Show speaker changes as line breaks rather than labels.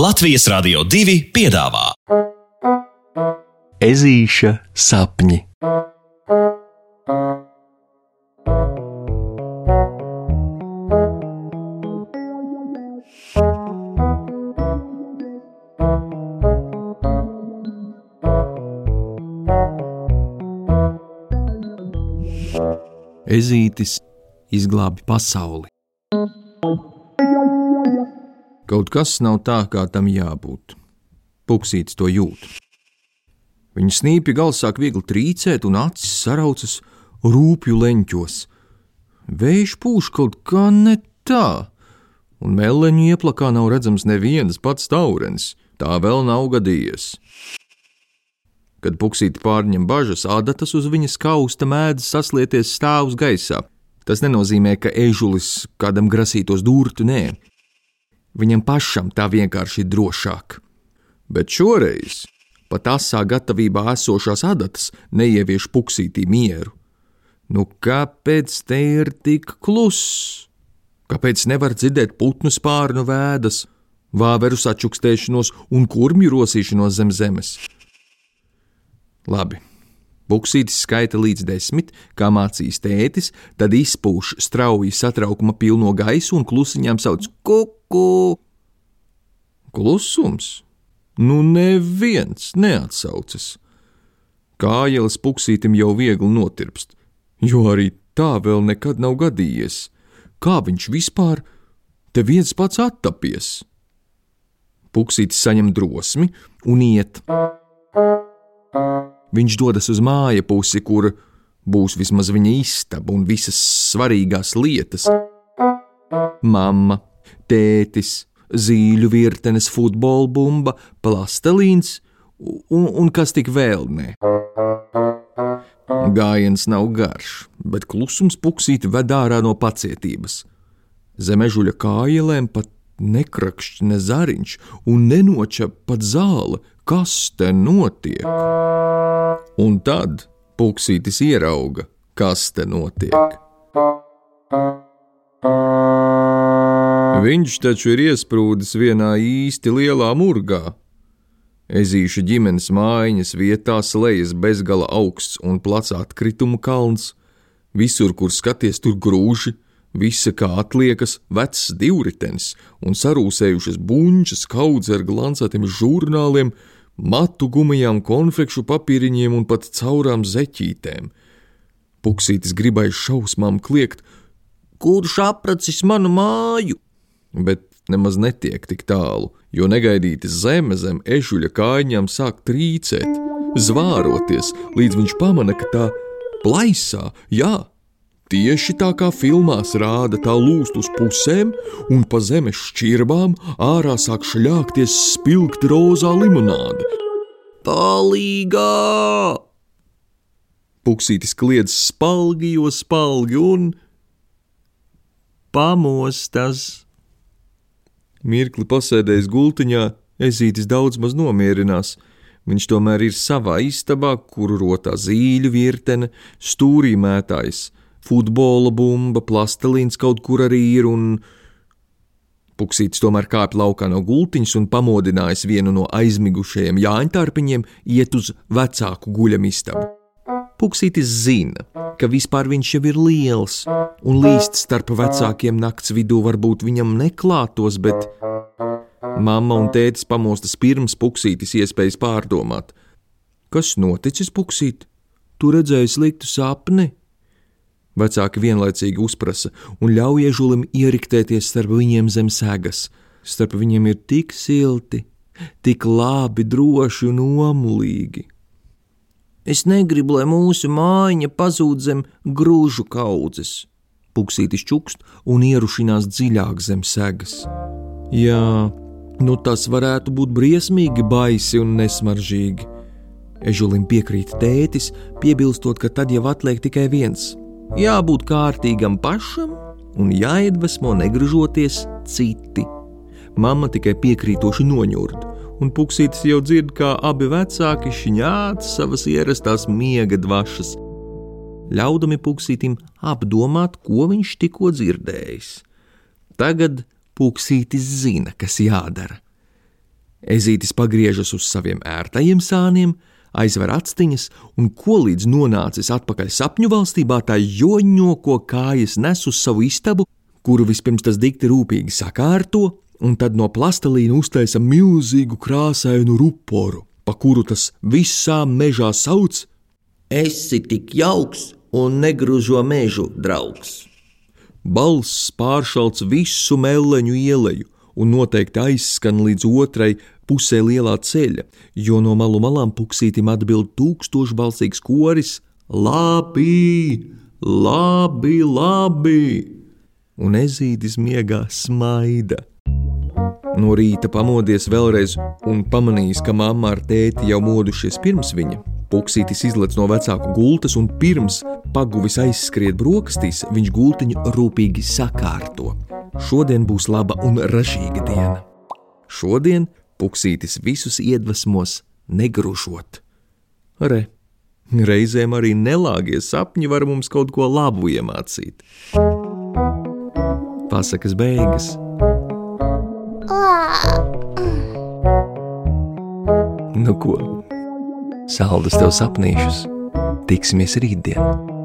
Latvijas Rādio 2 piedāvā
Ezīša sapņi. Ezītis izglābi pasauli. Kaut kas nav tā, kā tam jābūt. Puksītis to jūt. Viņa snīpi gals sāk viegli trīcēt, un acis saraucas rūpju leņķos. Vējš pūš kaut kā ne tā, un meleņu ieplakā nav redzams neviens pats taurenis. Tā vēl nav gadījies. Kad puksīti pārņem bažas, ādatas uz viņas kausta mēdz saslieties stāvus gaisā. Tas nenozīmē, ka ežulis kādam grasītos dūrtu, nē. Viņam pašam tā vienkārši ir drošāk. Bet šoreiz pat asā gatavībā esošās adatas neievieš puksītī mieru. Nu, kāpēc te ir tik kluss? Kāpēc nevar dzirdēt putnu spārnu vēdas, vāveru sačukstēšanos un kurmju rosīšanos zem zemes? Labi. Buksītis skaita līdz desmit, kā mācīs tētis, tad izpūš strauji satraukuma pilno gaisu un klusiņām sauc kuku. Klusums? Nu, neviens neatsaucas. Kājeles puksītim jau viegli notirpst, jo arī tā vēl nekad nav gadījies. Kā viņš vispār te viens pats attapies? Puksītis saņem drosmi un iet. Viņš dodas uz māja pusi, kur būs vismaz viņa istaba un visas svarīgās lietas. Mama, tētis, zīļu virtenes, futbola bumba, plastelīns un, un kas tik vēl ne. Gājiens nav garš, bet klusums puksīti ved ārā no pacietības. Zemežuļa kājielēm pat nekrakšķ ne zariņš un nenoča pat zāle, kas te notiek. Un tad puksītis ierauga, kas te notiek. Viņš taču ir iesprūdis vienā īsti lielā murgā. Ezīša ģimenes mājiņas vietā slēdzas bezgala augsts un plats atkritumu kalns. Visur, kur skaties, tur grūži, visa kā atliekas, vecs divritenis un sarūsējušas buļbuļsaktas, kaudze ar glancētiem žurnāliem, matu gumijām, konfekšu papīriņiem un pat caurām zeķītēm. Puksītis gribēja šausmām kliegt, kurš apracis manu māju, bet nemaz netiek tik tālu, jo negaidīti zeme zem ežuļa kājām sāk trīcēt, zvāroties, līdz viņš pamana, ka tā plaisā, jā, Tieši tā kā filmās rāda, tā lūst uz pusēm, un pa zemes šķirbām ārā sāk šļākties spilgti rozā limonāde. Palīgā! Puksītis kliedz spalgi, jo spalgi un pamostas. Mirkli pasēdējis gultiņā, ezītis daudz maz nomierinās. Viņš tomēr ir savā istabā, kuru rotā zīļu virtene, stūrī mētājs futbola bumba, plastelīns kaut kur arī ir, un Puksītis tomēr kāpj laukā no gultiņas un pamodinājis vienu no aizmigušajiem jāņķārpiņiem iet uz vecāku guļamistabu. Puksītis zina, ka vispār viņš jau ir liels, un līst starp vecākiem nakts vidū varbūt viņam neklātos, bet mamma un tētis pamostas pirms Puksītis iespējas pārdomāt. Kas noticis, Puksīt? Tu redzēji sliktu sapni? Vecāki vienlaicīgi uzprasa un ļauj iežulim ieriktēties starp viņiem zem segas. Starp viņiem ir tik silti, tik labi, droši un omulīgi. Es negribu, lai mūsu mājiņa pazūd zem grūžu kaudzes. Puksītis čukst un ierušinās dziļāk zem segas. Jā, nu tas varētu būt briesmīgi, baisi un nesmaržīgi. Ežulim piekrīt tētis, piebilstot, ka tad jau atliek tikai viens jābūt kārtīgam pašam un jāiedvesmo negražoties citi. Mama tikai piekrītoši noņurd, un puksītis jau dzird, kā abi vecāki šņāc savas ierastās miega dvašas, ļaudami puksītim apdomāt, ko viņš tikko dzirdējis. Tagad puksītis zina, kas jādara. Ezītis pagriežas uz saviem ērtajiem sāniem, aizver actiņas, un ko līdz nonācis atpakaļ sapņu valstībā, tā joņo, ko kājas nes uz savu istabu, kuru vispirms tas dikti rūpīgi sakārto, un tad no plastelīna uztaisa milzīgu krāsainu ruporu, pa kuru tas visā mežā sauc:
Esi tik jauks un negružo mežu draugs!
Balss pāršalts visu meleņu ieleju un noteikti aizskan līdz otrai pusē lielā ceļa, jo no malu malām puksītim atbild tūkstošbalsīgs koris: Labi, labi, labi! Un ezītis miegā smaida. No rīta pamodies vēlreiz un pamanījis, ka mamma ar tēti jau modušies pirms viņa. Puksītis izlec no vecāku gultas un pirms paguvis aizskriet brokastīs, viņš gultiņu rūpīgi sakārto. Šodien būs laba un ražīga diena. Šodien Puksītis visus iedvesmos negrušot. Re, reizēm arī nelāgie sapņi var mums kaut ko labu iemācīt. Pasakas beigas. Nu ko, saldus tev sapnīšus, tiksimies rītdien!